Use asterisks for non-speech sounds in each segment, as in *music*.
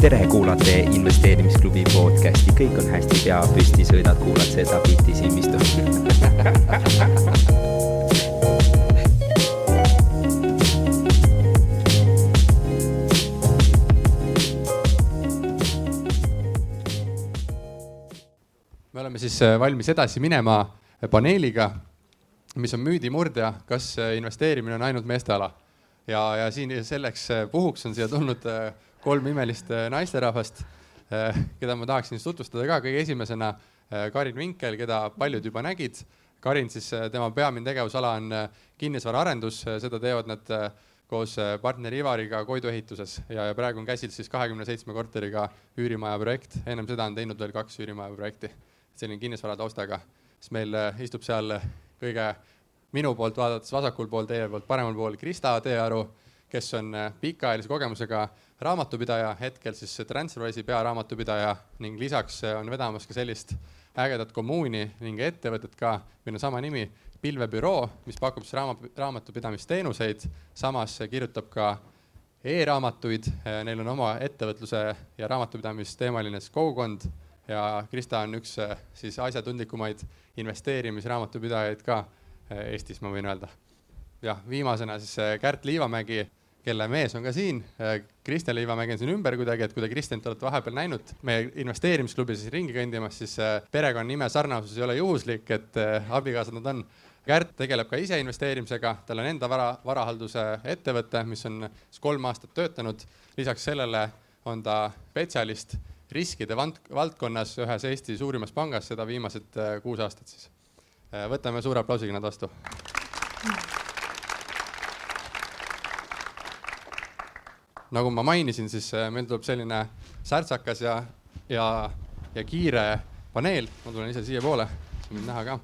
tere, kuulate investeerimisklubi podcasti, kõik on hästi, pea püsti, sõidad, kuulad seda bitti silmistu *laughs* oleme siis äh, valmis edasi minema äh, paneeliga, mis on müüdimurdja, kas äh, investeerimine on ainult meeste ala. ja, ja siin selleks puhuks on siia tulnud kolm imelist naisterahvast, keda ma tahaksin siis tutvustada ka kõige esimesena. Karin Vinkel, keda paljud juba nägid. Karin siis, tema peamine tegevusala on kinnisvaraarendus, seda teevad nad koos partner Ivariga Koidu ehituses ja, ja praegu on käsil siis kahekümne seitsme korteriga üürimaja projekt. ennem seda on teinud veel kaks üürimaja projekti selline kinnisvara taustaga, siis meil äh, istub seal kõige minu poolt vaadates vasakul pool, teie poolt paremal pool Krista Teearu, kes on äh, pikaajalise kogemusega raamatupidaja, hetkel siis Transferwise'i pearaamatupidaja ning lisaks äh, on vedamas ka sellist ägedat kommuuni ning ettevõtet ka, meil on sama nimi, pilvebüroo, mis pakub siis raamat, raamatupidamisteenuseid, samas kirjutab ka e-raamatuid, neil on oma ettevõtluse ja raamatupidamisteemaline kogukond ja Krista on üks äh, siis asjatundlikumaid investeerimisraamatupidajaid ka äh, Eestis, ma võin öelda. jah, viimasena siis äh, Kärt Liivamägi, kelle mees on ka siin. Kristjan Liivamägi on siin ümber kuidagi, et kui te Kristjanit olete vahepeal näinud meie investeerimisklubis ringi kõndimas, siis perekonnanime sarnasus ei ole juhuslik, et abikaasad nad on. Kärt tegeleb ka ise investeerimisega, tal on enda vara, varahalduse ettevõte, mis on kolm aastat töötanud. lisaks sellele on ta spetsialist riskide valdkonnas ühes Eesti suurimas pangas, seda viimased äh, kuus aastat siis. Äh, võtame suure aplausiga nad vastu. nagu ma mainisin, siis äh, meil tuleb selline särtsakas ja, ja, ja kiire paneel, ma tulen ise siiapoole, mind näha ka.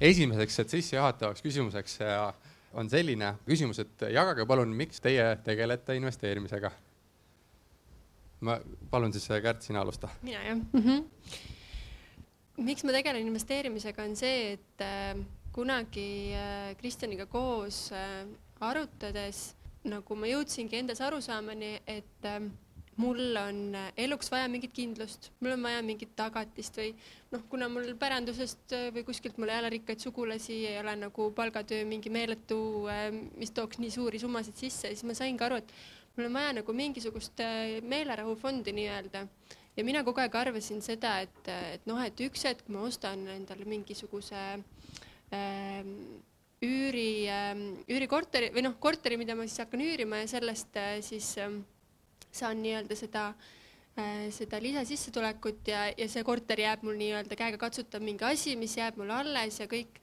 esimeseks, et sissejuhatavaks küsimuseks on selline küsimus, et jagage palun, miks teie tegelete investeerimisega ma palun siis äh, Kärt, sina alusta. mina jah mm. -hmm. miks ma tegelen investeerimisega, on see, et äh, kunagi äh, Kristjaniga koos äh, arutades nagu ma jõudsingi endas arusaamani, et äh, mul on äh, eluks vaja mingit kindlust, mul on vaja mingit tagatist või noh, kuna mul pärandusest äh, või kuskilt mul ei ole rikkaid sugulasi, ei ole nagu palgatöö mingi meeletu, mis tooks nii suuri summasid sisse, siis ma saingi aru, et mul on vaja nagu mingisugust äh, meelerahufondi nii-öelda ja mina kogu aeg arvasin seda, et, et noh, et üks hetk ma ostan endale mingisuguse äh, üüri äh,, üürikorteri või noh, korteri, mida ma siis hakkan üürima ja sellest äh, siis äh, saan nii-öelda seda äh, seda lisasissetulekut ja, ja see korter jääb mul nii-öelda käega katsutav mingi asi, mis jääb mul alles ja kõik.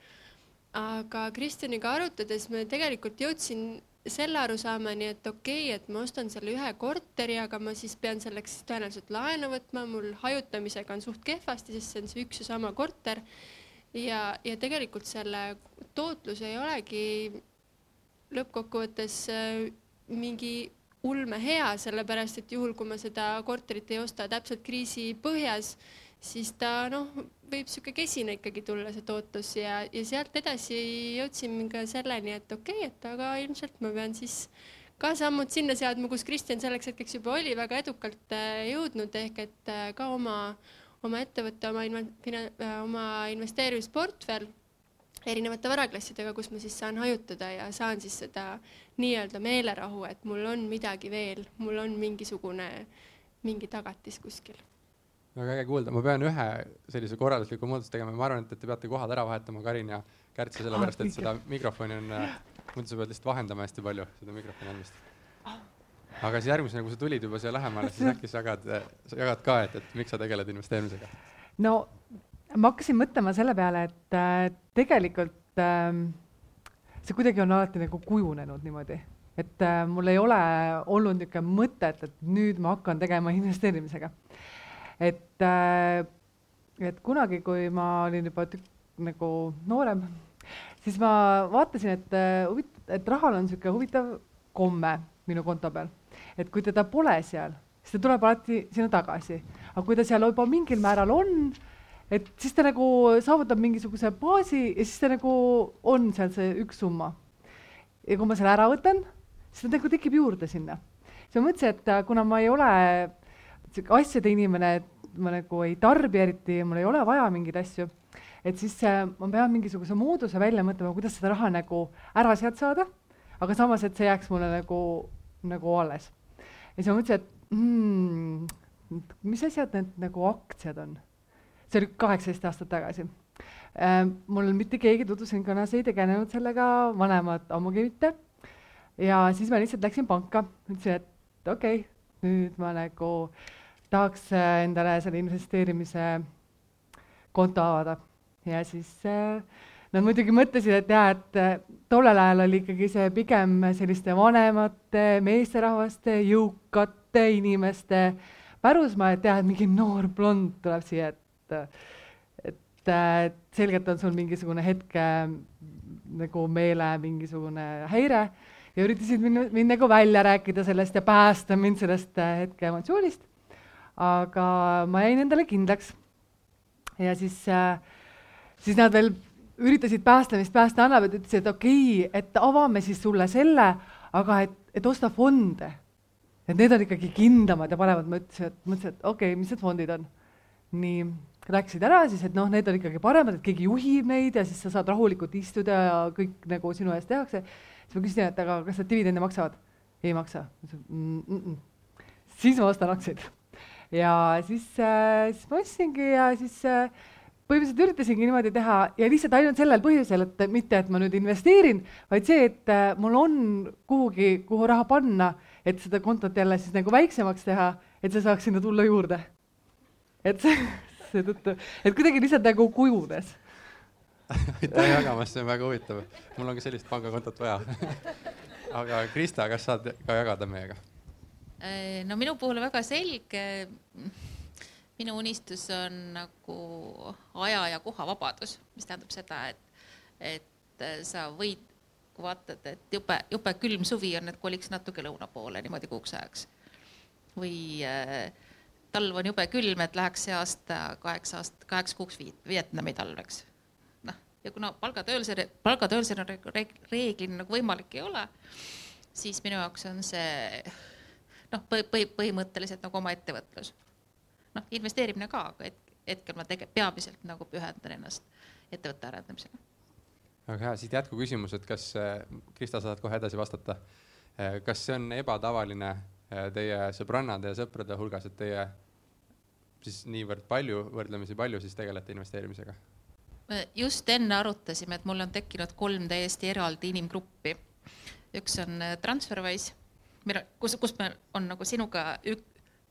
aga Kristjaniga arutades ma tegelikult jõudsin selle arusaamani, et okei okay,, et ma ostan selle ühe korteri, aga ma siis pean selleks tõenäoliselt laenu võtma, mul hajutamisega on suht kehvasti, sest see on see üks ja sama korter. ja, ja tegelikult selle tootlus ei olegi lõppkokkuvõttes äh, mingi ulmehea, sellepärast et juhul, kui ma seda korterit ei osta täpselt kriisi põhjas, siis ta noh, võib sihuke kesine ikkagi tulla, see tootlus ja, ja sealt edasi jõudsime ka selleni, et okei okay,, et aga ilmselt ma pean siis ka sammud sinna seadma, kus Kristjan selleks hetkeks juba oli väga edukalt äh, jõudnud, ehk et äh, ka oma, oma ettevõtte, oma, äh, oma investeerimisportfell erinevate varaklassidega, kus ma siis saan hajutada ja saan siis seda nii-öelda meelerahu, et mul on midagi veel, mul on mingisugune, mingi tagatis kuskil väga äge kuulda, ma pean ühe sellise korraldusliku muudatuse tegema, ma arvan, et te peate kohad ära vahetama, Karin ja Kärtsi, sellepärast et seda mikrofoni on, äh, muidu sa pead lihtsalt vahendama hästi palju, seda mikrofoni andmist. aga siis järgmisena, kui sa tulid juba siia lähemale, siis äkki sa jagad, sa jagad ka, et, et miks sa tegeled investeerimisega? no ma hakkasin mõtlema selle peale, et äh, tegelikult äh, see kuidagi on alati nagu kujunenud niimoodi, et äh, mul ei ole olnud niisugune mõtet, et nüüd ma hakkan tegema investeerimisega et, äh, et kunagi, kui ma olin juba tükk nagu noorem, siis ma vaatasin, et äh, huvit-, et rahal on niisugune huvitav komme minu konto peal, et kui teda pole seal, siis ta tuleb alati sinna tagasi, aga kui ta seal juba mingil määral on, et siis ta nagu saavutab mingisuguse baasi ja siis ta nagu on seal see üks summa. ja kui ma selle ära võtan, siis ta nagu tekib juurde sinna. siis ma mõtlesin, et kuna ma ei ole sihuke asjade inimene, et ma nagu ei tarbi eriti, mul ei ole vaja mingeid asju, et siis äh, ma pean mingisuguse mooduse välja mõtlema, kuidas seda raha nagu ära sealt saada, aga samas, et see jääks mulle nagu, nagu alles. ja siis ma mõtlesin, et hmm, mis asjad need nagu aktsiad on see oli kaheksateist aastat tagasi äh,. mul mitte keegi tutvusringkonnas ei tegelenud sellega, vanemad ammugi mitte. ja siis ma lihtsalt läksin panka, ütlesin, et okei okay,, nüüd ma nagu tahaks äh, endale selle investeerimise konto avada ja siis äh, Nad muidugi mõtlesid, et jaa, et äh, tollel ajal oli ikkagi see pigem selliste vanemate meesterahvaste, jõukate inimeste pärusmaa, et jah, et mingi noor blond tuleb siia, et et, et selgelt on sul mingisugune hetke nagu meele mingisugune häire ja üritasid mind, mind nagu välja rääkida sellest ja päästa mind sellest hetke emotsioonist. Aga ma jäin endale kindlaks. ja siis, äh, siis nad veel üritasid päästa, mis päästa annab, et ütlesid, et okei okay,, et avame siis sulle selle, aga et, et osta fonde. et need on ikkagi kindlamad ja paremad, ma ütlesin, et mõtlesin, et okei okay,, mis need fondid on. nii rääkisid ära siis, et noh, need on ikkagi paremad, et keegi juhib neid ja siis sa saad rahulikult istuda ja kõik nagu sinu eest tehakse. siis ma küsisin, et aga kas nad dividende maksavad? ei maksa. Mm -mm. siis ma ostan aktsiaid. Ja siis äh,, siis ma ostsingi ja siis äh, põhimõtteliselt üritasingi niimoodi teha ja lihtsalt ainult sellel põhjusel, et mitte, et ma nüüd investeerin, vaid see, et äh, mul on kuhugi, kuhu raha panna, et seda kontot jälle siis nagu väiksemaks teha, et see saaks sinna tulla juurde. et see *laughs* seetõttu, et kuidagi lihtsalt nagu kujunes *laughs* aitäh jagamast, see on väga huvitav. mul on ka sellist pangakontot vaja *laughs* aga Krista, kas saad ka jagada meiega? Äh, no minu puhul väga selge. minu unistus on nagu aja ja koha vabadus, mis tähendab seda, et, et sa võid, kui vaatad, et jube, jube külm suvi on, et koliks natuke lõuna poole niimoodi kuuks ajaks. või äh, talv on jube külm, et läheks see aasta kaheks aast-, kaheks kuuks Vietnami talveks. noh, ja kuna palgatöölisel, palgatöölisel on reeglina nagu võimalik ei ole, siis minu jaoks on see noh, põhi, põhimõtteliselt nagu oma ettevõtlus. noh, investeerimine ka, aga et, hetkel ma tege-, peamiselt nagu pühendan ennast ettevõtte arendamisele. väga hea, siit jätkuküsimus, et kas, Krista, saad kohe edasi vastata. kas see on ebatavaline teie sõbrannade ja sõprade hulgas, et teie siis niivõrd palju, võrdlemisi palju siis tegelete investeerimisega? just enne arutasime, et mul on tekkinud kolm täiesti eraldi inimgruppi. üks on äh, Transferwise, kus, kus me on nagu sinuga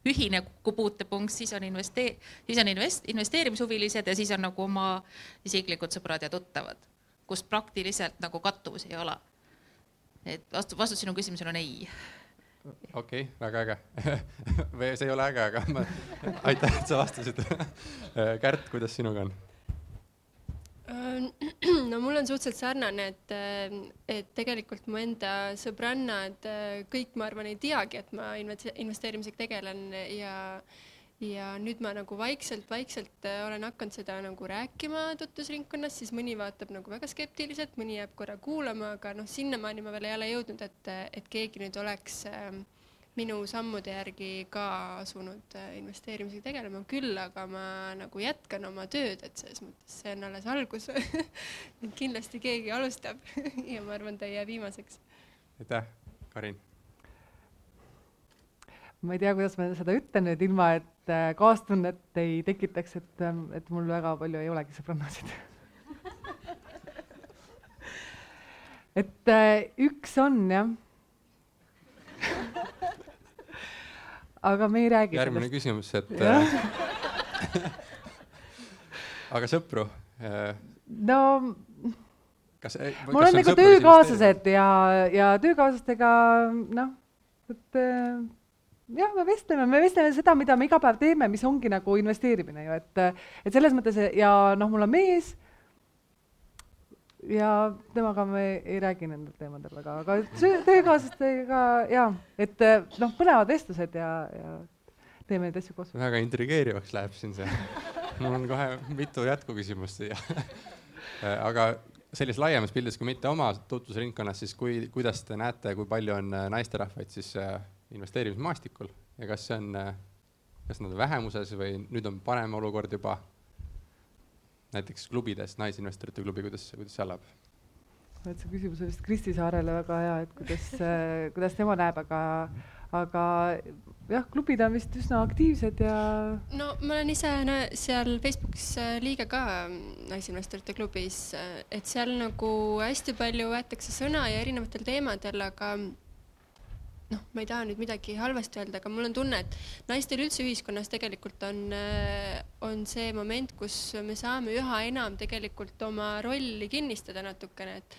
ühine kokkupuutepunkt, siis on investee-, siis on invest-, investeerimishuvilised ja siis on nagu oma isiklikud sõbrad ja tuttavad, kus praktiliselt nagu kattuvusi ei ole. et vastus, vastus sinu küsimusele on ei okei okay,, väga äge *laughs* või see ei ole äge, aga ma, *laughs* aitäh, et sa vastasid *laughs* Kärt, kuidas sinuga on? *clears throat* no mul on suhteliselt sarnane, et, et tegelikult mu enda sõbrannad kõik, ma arvan, ei teagi, et ma investeerimisega tegelen ja ja nüüd ma nagu vaikselt-vaikselt olen hakanud seda nagu rääkima tutvusringkonnas, siis mõni vaatab nagu väga skeptiliselt, mõni jääb korra kuulama, aga noh, sinnamaani ma veel ei ole jõudnud, et, et keegi nüüd oleks äh, minu sammude järgi ka asunud äh, investeerimisega tegelema, küll aga ma nagu jätkan oma tööd, et selles mõttes see on alles algus *laughs* kindlasti keegi alustab *laughs* ja ma arvan, ta ei jää viimaseks. aitäh, Karin. ma ei tea, kuidas ma seda ütlen nüüd ilma, et Äh, kaastunnet ei tekitaks, et, ähm, et mul väga palju ei olegi sõbrannasid *laughs* et äh, üks on jah aga me ei räägi järgmine sellest. küsimus, et äh, *laughs* aga sõpru äh,? no kas, mul on nagu töökaaslased ja, ja töökaaslastega noh, et äh, jah, me vestleme, me vestleme seda, mida me iga päev teeme, mis ongi nagu investeerimine ju, et, et selles mõttes ja noh, mul on mees ja temaga me ei räägi nendel teemadel, aga, aga töökaaslastega ja, et noh, põnevad vestlused ja, ja teeme neid asju koos. väga intrigeerivaks läheb siin see mul on kohe mitu jätkuküsimust siia *laughs* aga sellises laiemas pildis, kui mitte oma tutvusringkonnas, siis kui, kuidas te näete, kui palju on äh, naisterahvaid siis äh, investeerimismaastikul ja kas see on, kas nad on vähemuses või nüüd on parem olukord juba? Näiteks klubides, Naisinvestorite klubi, kuidas, kuidas seal läheb? et see küsimus on vist Kristi Saarele väga hea, et kuidas, *laughs* kuidas tema näeb, aga, aga jah, klubid on vist üsna aktiivsed ja. no ma olen ise seal Facebookis äh, liige ka mm, Naisinvestorite klubis, äh, et seal nagu hästi palju võetakse sõna ja erinevatel teemadel, aga noh, ma ei taha nüüd midagi halvasti öelda, aga mul on tunne, et naistel üldse ühiskonnas tegelikult on, äh, on see moment, kus me saame üha enam tegelikult oma rolli kinnistada natukene, et,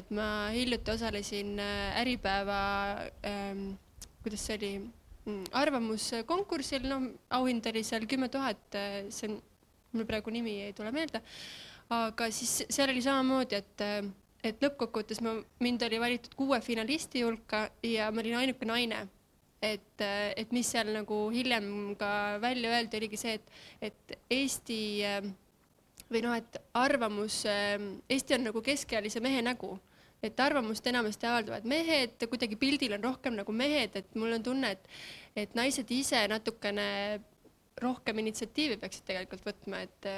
et ma hiljuti osalesin Äripäeva ähm,, kuidas see oli, mm, arvamuskonkursil, noh, auhind oli seal kümme tuhat, see on, mul praegu nimi ei tule meelde, aga siis seal oli samamoodi, et et lõppkokkuvõttes ma, mind oli valitud kuue finalisti hulka ja ma olin ainuke naine. et, et mis seal nagu hiljem ka välja öeldi, oligi see, et, et Eesti või noh, et arvamus, Eesti on nagu keskealise mehe nägu, et arvamust enamasti avaldavad mehed, kuidagi pildil on rohkem nagu mehed, et mul on tunne, et, et naised ise natukene rohkem initsiatiivi peaksid tegelikult võtma, et,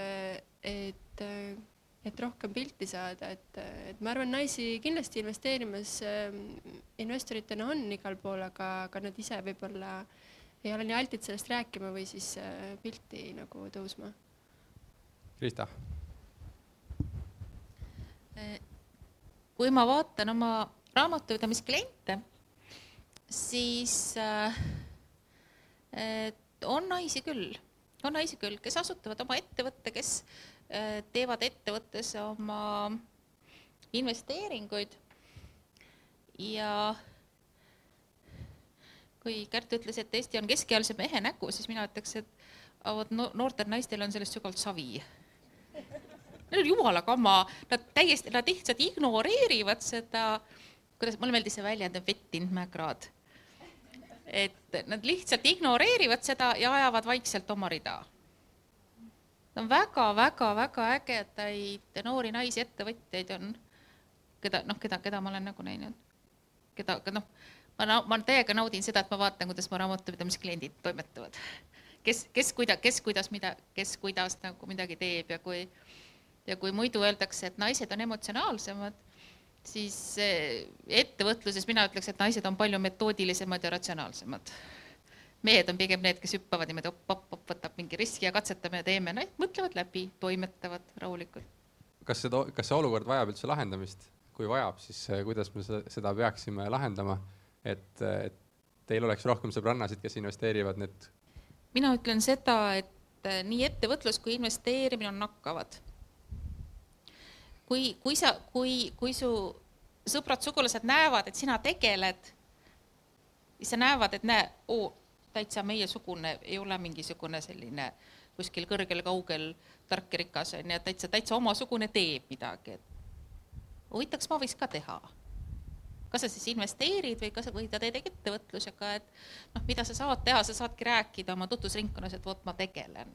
et et rohkem pilti saada, et, et ma arvan, naisi kindlasti investeerimas äh, investoritena on igal pool, aga, aga nad ise võib-olla ei ole nii altid sellest rääkima või siis äh, pilti nagu tõusma. Krista. kui ma vaatan oma raamatupidamiskliente, siis äh, on naisi küll, on naisi küll, kes asutavad oma ettevõtte, kes Äh, teevad ettevõttes oma investeeringuid ja kui Kärt ütles, et Eesti on keskealise mehe nägu, siis mina ütleks, et vot noortel naistel on sellest sügavalt savi. Neil on jumala kama, nad täiesti, nad lihtsalt ignoreerivad seda, kuidas, mulle meeldis see väljend, vettinud mäekraad. et nad lihtsalt ignoreerivad seda ja ajavad vaikselt oma rida on väga-väga-väga ägedaid noori naisi ettevõtjaid on, keda noh, keda, keda ma olen nagu näinud, keda, noh, ma, ma täiega naudin seda, et ma vaatan, kuidas mu raamatupidamiskliendid toimetavad. kes, kes kuida-, kes kuidas mida, kes kuidas nagu midagi teeb ja kui ja kui muidu öeldakse, et naised on emotsionaalsemad, siis eh, ettevõtluses mina ütleks, et naised on palju metoodilisemad ja ratsionaalsemad mehed on pigem need, kes hüppavad niimoodi op-op-op, võtab mingi riski ja katsetame ja teeme, noh, mõtlevad läbi, toimetavad rahulikult. kas seda, kas see olukord vajab üldse lahendamist? kui vajab, siis eh, kuidas me seda peaksime lahendama, et, et teil oleks rohkem sõbrannasid, kes investeerivad need? mina ütlen seda, et eh, nii ettevõtlus kui investeerimine on nakkavad. kui, kui sa, kui, kui su sõbrad-sugulased näevad, et sina tegeled, siis sa näevad, et näe, oo täitsa meiesugune, ei ole mingisugune selline kuskil kõrgel-kaugel tark ja rikas on ju, täitsa, täitsa omasugune teeb midagi, et huvitaks, ma võiks ka teha. kas sa siis investeerid või kas, või ta teed ettevõtlusega, et noh, mida sa saad teha, sa saadki rääkida oma tutvusringkonnas, et vot ma tegelen.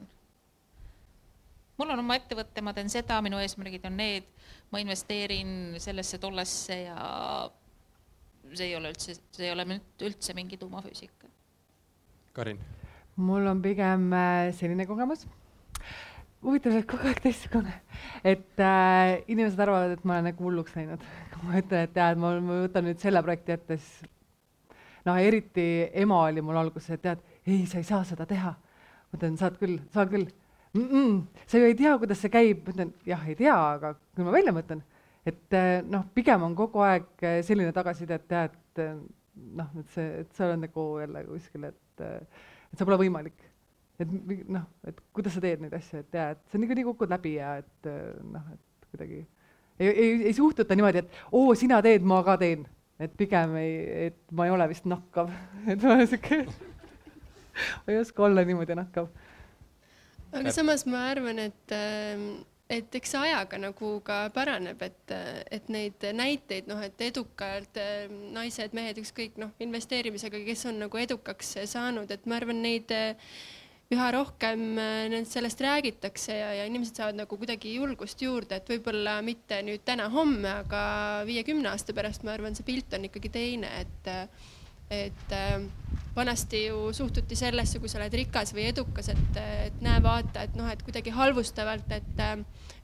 mul on oma ettevõte, ma teen seda, minu eesmärgid on need, ma investeerin sellesse, tollesse ja see ei ole üldse, see ei ole üldse mingi tuumafüüsika Karin? mul on pigem äh, selline kogemus, huvitav, et kogu aeg teistsugune, et äh, inimesed arvavad, et ma olen nagu hulluks läinud. *laughs* kui ma ütlen, et tead, ma, võtan nüüd selle projekti ette, siis noh, eriti ema oli mul alguses, et tead, ei, sa ei saa seda teha. ma ütlen, saad küll, saan küll mm. -mm, sa ju ei tea, kuidas see käib, ma ütlen jah, ei tea, aga küll ma välja mõtlen, et äh, noh, pigem on kogu aeg äh, selline tagasiside, et tead, noh, et see, et sa oled nagu jälle kuskil, et et, et see pole võimalik. et noh, et kuidas sa teed neid asju, et jaa, et sa niikuinii kukud läbi ja et noh, et kuidagi ei, ei, ei suhtuta niimoodi, et oo, sina teed, ma ka teen. et pigem ei, et ma ei ole vist nakkav *laughs* et ma olen sihuke *laughs* ma ei oska olla niimoodi nakkav. aga samas ma arvan, et äh, et eks see ajaga nagu ka paraneb, et, et neid näiteid, noh, et edukalt äh, naised, mehed, ükskõik noh, investeerimisega, kes on nagu edukaks saanud, et ma arvan, neid üha rohkem äh, sellest räägitakse ja, ja inimesed saavad nagu kuidagi julgust juurde, et võib-olla mitte nüüd täna-homme, aga viiekümne aasta pärast, ma arvan, see pilt on ikkagi teine, et et äh, vanasti ju suhtuti sellesse, kui sa oled rikas või edukas, et, et näe, vaata, et noh, et kuidagi halvustavalt, et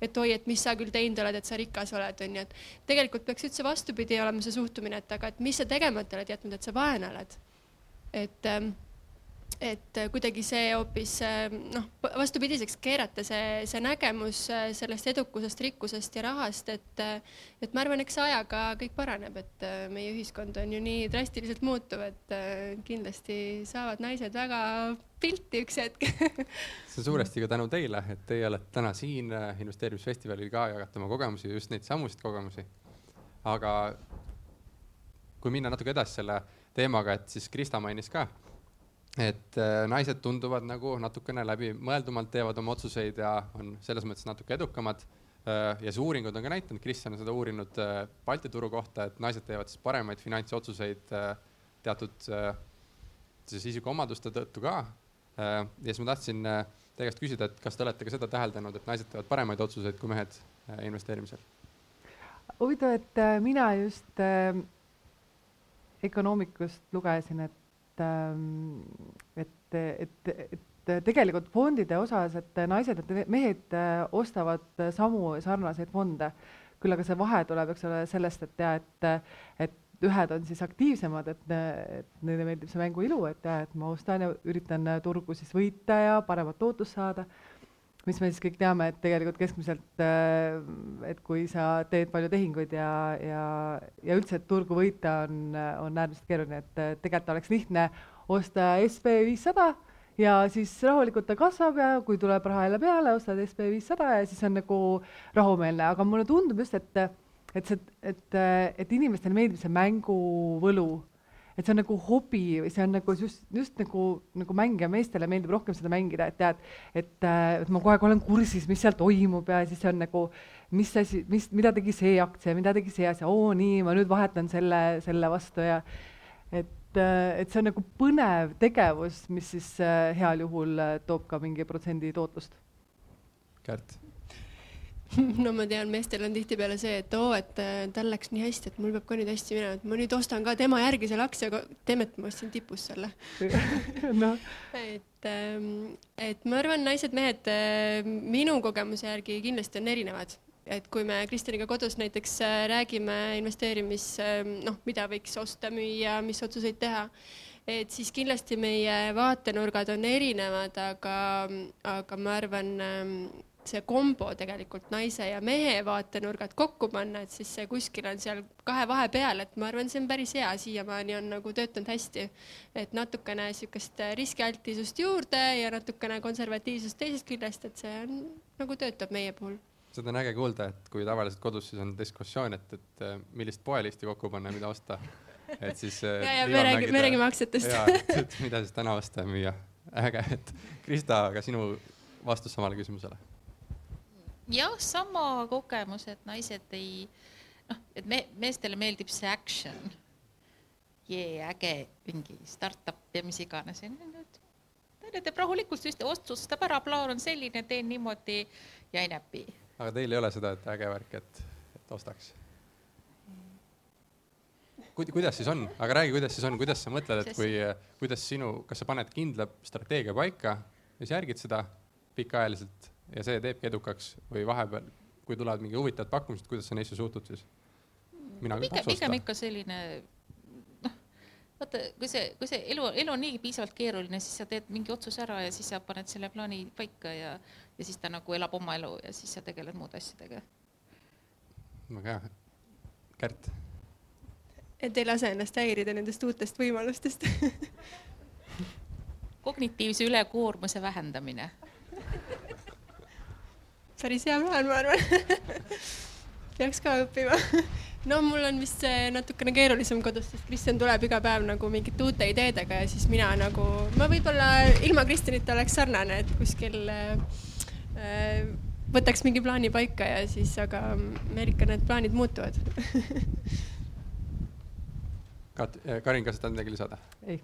et oi, et mis sa küll teinud oled, et sa rikas oled, onju, et tegelikult peaks üldse vastupidi olema see suhtumine, et aga et mis sa tegemata oled jätnud, et sa vaene oled. et ähm, et kuidagi see hoopis noh, vastupidiseks keerata see, see nägemus sellest edukusest, rikkusest ja rahast, et et ma arvan, eks ajaga kõik paraneb, et meie ühiskond on ju nii drastiliselt muutuv, et kindlasti saavad naised väga pilti üks hetk *laughs* see on suuresti ka tänu teile, et teie olete täna siin investeerimisfestivalil ka, jagate oma kogemusi, just neid samusid kogemusi. aga kui minna natuke edasi selle teemaga, et siis Krista mainis ka et äh, naised tunduvad nagu natukene läbimõeldumalt teevad oma otsuseid ja on selles mõttes natuke edukamad. Äh, ja see uuringud on ka näidanud, Kristjan on seda uurinud äh, Balti turu kohta, et naised teevad siis paremaid finantsotsuseid teatud siis isikuomaduste tõttu ka. ja siis ma tahtsin teie käest küsida, et kas te olete ka seda täheldanud, et naised teevad paremaid otsuseid kui mehed investeerimisel? huvitav, et mina just ökonoomikust lugesin, et et, et, et, et tegelikult fondide osas, et naised ja mehed ostavad samu sarnaseid fonde, küll aga see vahe tuleb, eks ole, sellest, et ja et, et ühed on siis aktiivsemad, et, et neile meeldib see mänguilu, et ja et ma ostan ja üritan turgu siis võita ja paremat tootlust saada mis me siis kõik teame, et tegelikult keskmiselt, äh, et kui sa teed palju tehinguid ja, ja, ja üldse, turgu võita on, on äärmiselt keeruline, et tegelikult oleks lihtne osta SB viissada ja siis rahulikult ta kasvab ja kui tuleb raha jälle peale, ostad SB viissada ja siis on nagu rahumeelne, aga mulle tundub just, et, et see, et, et inimestele meeldib see mänguvõlu et see on nagu hobi või see on nagu just, just nagu, nagu mäng ja meestele meeldib rohkem seda mängida, et tead, et, äh, et ma kogu aeg olen kursis, mis seal toimub ja siis on nagu, mis asi, mis, mida tegi see aktsia, mida tegi see asja, oo nii, ma nüüd vahetan selle, selle vastu ja et äh, et see on nagu põnev tegevus, mis siis äh, heal juhul toob ka mingi protsendi tootlust. Kärt *laughs* no ma tean, meestel on tihtipeale see, et oo, et äh, tal läks nii hästi, et mul peab ka nüüd hästi minema, et ma nüüd ostan ka tema järgi selle aktsia, aga Demet ma ostsin tipus selle. *laughs* No. et, ähm, et ma arvan, naised-mehed äh, minu kogemuse järgi kindlasti on erinevad, et kui me Kristjaniga kodus näiteks äh, räägime investeerimis, ähm, noh, mida võiks osta, müüa, mis otsuseid teha et siis kindlasti meie vaatenurgad on erinevad, aga, aga ma arvan, ähm, see kombo tegelikult naise ja mehe vaatenurgad kokku panna, et siis see kuskil on seal kahe vahepeal, et ma arvan, see on päris hea, siiamaani on nagu töötanud hästi. et natukene niisugust riskialtisust juurde ja natukene konservatiivsust teisest küljest, et see on nagu töötab meie puhul seda on äge kuulda, et kui tavaliselt kodus siis on diskussioon, et, et äh, millist poelisti kokku panna ja mida osta. et siis. Äh, *laughs* ja, ja me räägime, me räägime aktsiatest. mida siis täna osta ja müüa. äge, et Krista, aga sinu vastus samale küsimusele jah, sama kogemus, et naised ei noh, et me, meestele meeldib see action. jee, äge mingi startup ja mis iganes. ta teeb rahulikult, just otsustab ära, plaan on selline, teen niimoodi ja ei näpi. aga teil ei ole seda, et äge värk, et, et ostaks? kuidas siis on, aga räägi, kuidas siis on, kuidas sa mõtled, et kui, kuidas sinu, kas sa paned kindla strateegia paika ja siis järgid seda pikaajaliselt ja see teebki edukaks või vahepeal, kui tulevad mingi huvitavad pakkumised, kuidas sa neisse suhtud siis? mina küll osta. pigem ikka selline noh, vaata, kui see, kui see elu, elu on niigi piisavalt keeruline, siis sa teed mingi otsuse ära ja siis sa paned selle plaani paika ja, ja siis ta nagu elab oma elu ja siis sa tegeled muude asjadega. väga hea. Kärt? et ei lase ennast häirida nendest uutest võimalustest *laughs* kognitiivse ülekoormuse vähendamine päris hea plaan, ma arvan *laughs* peaks ka õppima *laughs* no mul on vist see natukene keerulisem kodus, sest Kristjan tuleb iga päev nagu mingite uute ideedega ja siis mina nagu, ma võib-olla ilma Kristjanita oleks sarnane, et kuskil äh, võtaks mingi plaani paika ja siis, aga meil ikka need plaanid muutuvad *laughs* Kat-, Karin, kas sa tahad midagi lisada? ei.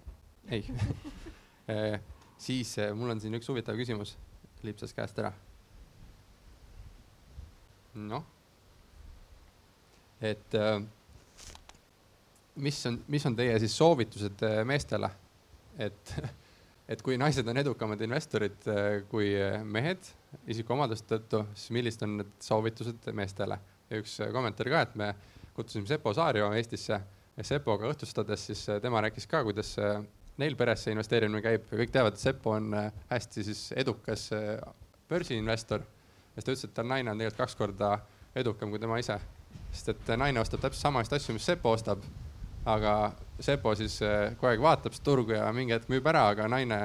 ei siis äh, mul on siin üks huvitav küsimus, lipsas käest ära. Noh, et äh, mis on, mis on teie siis soovitused meestele, et, *laughs* et kui naised on edukamad investorid kui mehed isikuomaduste tõttu, siis millised on need soovitused meestele? ja üks kommentaar ka, et me kutsusime Sepo Saario Eestisse ja Sepoga õhtustades, siis tema rääkis ka, kuidas neil peres see investeerimine käib ja kõik teavad, et Seppo on äh, hästi siis edukas äh, börsiinvestor. Siis ta ütles, et ta naine on tegelikult kaks korda edukam kui tema ise, sest et naine ostab täpselt samasid asju, mis Seppo ostab. aga Seppo siis kogu aeg vaatab seda turgu ja mingi hetk müüb ära, aga naine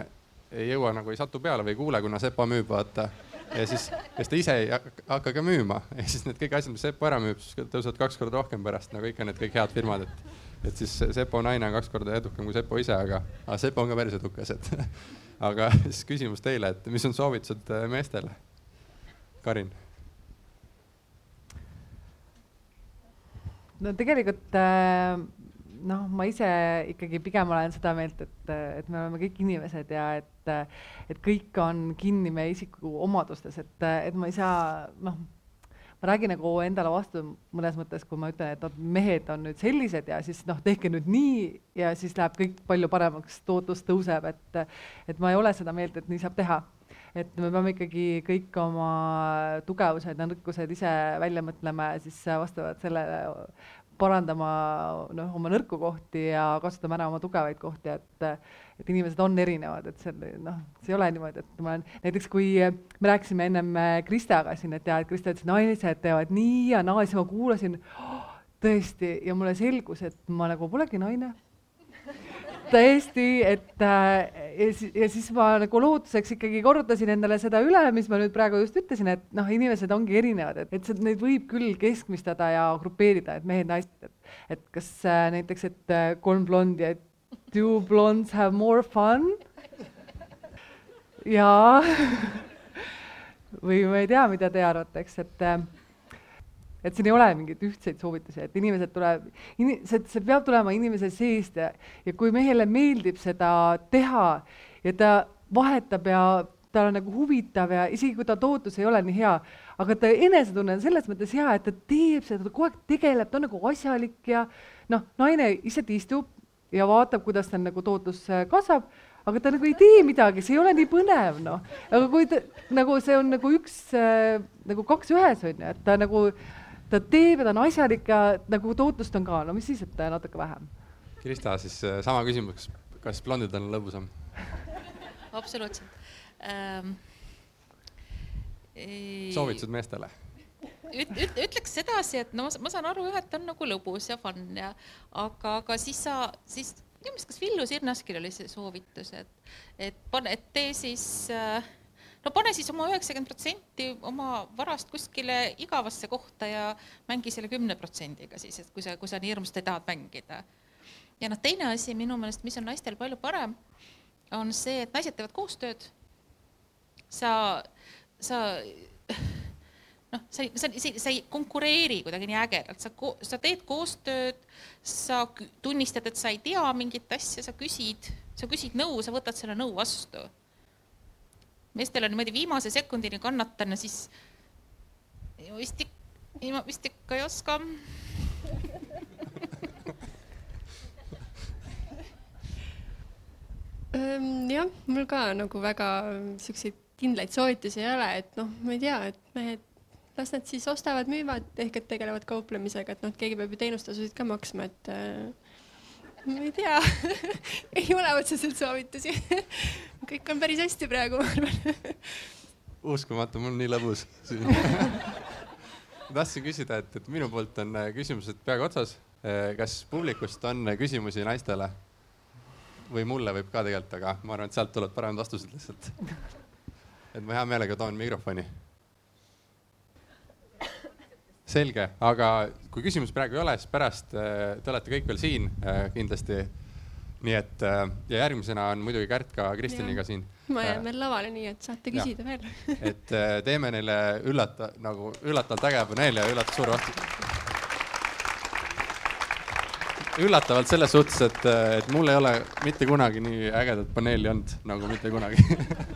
ei jõua nagu ei satu peale või ei kuule, kuna Sepo müüb, vaata. ja siis, ja siis ta ise ei hakka ka müüma ja siis need kõik asjad, mis Seppo ära müüb, siis tõusevad kaks korda rohkem pärast nagu ikka need kõik head firmad, et et siis Sepo naine on kaks korda edukam kui Sepo ise, aga, aga Sepo on ka päris edukas, et *laughs* aga siis küsimus teile, et mis on soovitused äh, meestele? Karin. no tegelikult äh, noh, ma ise ikkagi pigem olen seda meelt, et, et me oleme kõik inimesed ja et, et kõik on kinni meie isiku omadustes, et, et ma ei saa noh ma räägin nagu endale vastu mõnes mõttes, kui ma ütlen, et noh, mehed on nüüd sellised ja siis noh, tehke nüüd nii ja siis läheb kõik palju paremaks, tootlus tõuseb, et, et ma ei ole seda meelt, et nii saab teha. Et me peame ikkagi kõik oma tugevused ja nõrkused ise välja mõtlema ja siis vastavalt sellele parandama noh, oma nõrku kohti ja kasutama ära oma tugevaid kohti, et et inimesed on erinevad, et see noh, see ei ole niimoodi, et ma olen näiteks, kui me rääkisime ennem Kristaga siin, et ja, et Krista ütles, naised teevad nii ja naa, siis ma kuulasin oh, tõesti. Ja mulle selgus, et ma nagu polegi naine täiesti, et äh, ja, siis, ja siis ma nagu lootuseks ikkagi korrutasin endale seda üle, mis ma nüüd praegu just ütlesin, et noh, inimesed ongi erinevad, et, et neid võib küll keskmistada ja grupeerida, et mehed-naised, et, et kas äh, näiteks, et äh, kolm blondi, et do blondes have more fun? jaa *laughs* või ma ei tea, mida te arvate, eks, et äh, et siin ei ole mingeid ühtseid soovitusi, et inimesed tuleb, see, see peab tulema inimese seest ja, ja kui mehele meeldib seda teha ja ta vahetab ja tal on nagu huvitav ja isegi kui ta tootlus ei ole nii hea, aga ta enesetunne on selles mõttes hea, et ta teeb seda, ta kogu aeg tegeleb, ta on nagu asjalik ja noh, naine lihtsalt istub ja vaatab, kuidas tal nagu tootlus kasvab, aga ta nagu ei tee midagi, see ei ole nii põnev, noh. aga kui ta nagu see on nagu üks äh, nagu kaks ühes on ju, et ta nagu ta teeb ja ta on asjalik ja nagu tootlust on ka, no mis siis, et natuke vähem. Krista, siis äh, sama küsimus, kas blondidel on lõbusam? absoluutselt ähm,. soovitused meestele? üt-, üt-, ütleks sedasi, et no ma saan aru jah, et on nagu lõbus ja fun ja, aga, aga siis sa, siis minu meelest kas Villu Sirnaskil oli see soovitus, et, et pane, et tee siis äh, no pane siis oma üheksakümmend protsenti oma varast kuskile igavasse kohta ja mängi selle kümne protsendiga siis, et kui sa, kui sa nii hirmsasti tahad mängida. ja noh, teine asi minu meelest, mis on naistel palju parem, on see, et naised teevad koostööd. sa, sa noh, sa, sa, sa, sa ei konkureeri kuidagi nii ägedalt, sa, sa teed koostööd, sa tunnistad, et sa ei tea mingit asja, sa küsid, sa küsid nõu, sa võtad selle nõu vastu meestel on niimoodi viimase sekundini kannatan ja siis vist, ma vist ikka ei oska. Ehm, jah, mul ka nagu väga siukseid kindlaid soovitusi ei ole, et noh, ma ei tea, et mehed, las nad siis ostavad, müüvad ehk et tegelevad kauplemisega, et noh, keegi peab ju teenustasusid ka maksma, et äh, ma ei tea *laughs* ei ole otseselt soovitusi *laughs* kõik on päris hästi praegu, ma arvan. *laughs* uskumatu, mul on nii lõbus siin tahtsin küsida, et, et minu poolt on äh, küsimused peaaegu otsas. Äh, kas publikust on äh, küsimusi naistele? või mulle võib ka tegelikult, aga ma arvan, et sealt tulevad paremad vastused lihtsalt. et ma hea meelega toon mikrofoni selge, aga kui küsimusi praegu ei ole, siis pärast äh, te olete kõik veel siin äh, kindlasti. nii et äh, ja järgmisena on muidugi Kärt ka Kristjaniga siin. ma jään veel lavale, nii et saate küsida ja. veel *laughs* et teeme neile üllata, nagu üllatavalt äge paneel ja üllatavalt suur vastus. üllatavalt selles suhtes, et, et mul ei ole mitte kunagi nii ägedat paneeli olnud nagu mitte kunagi *laughs*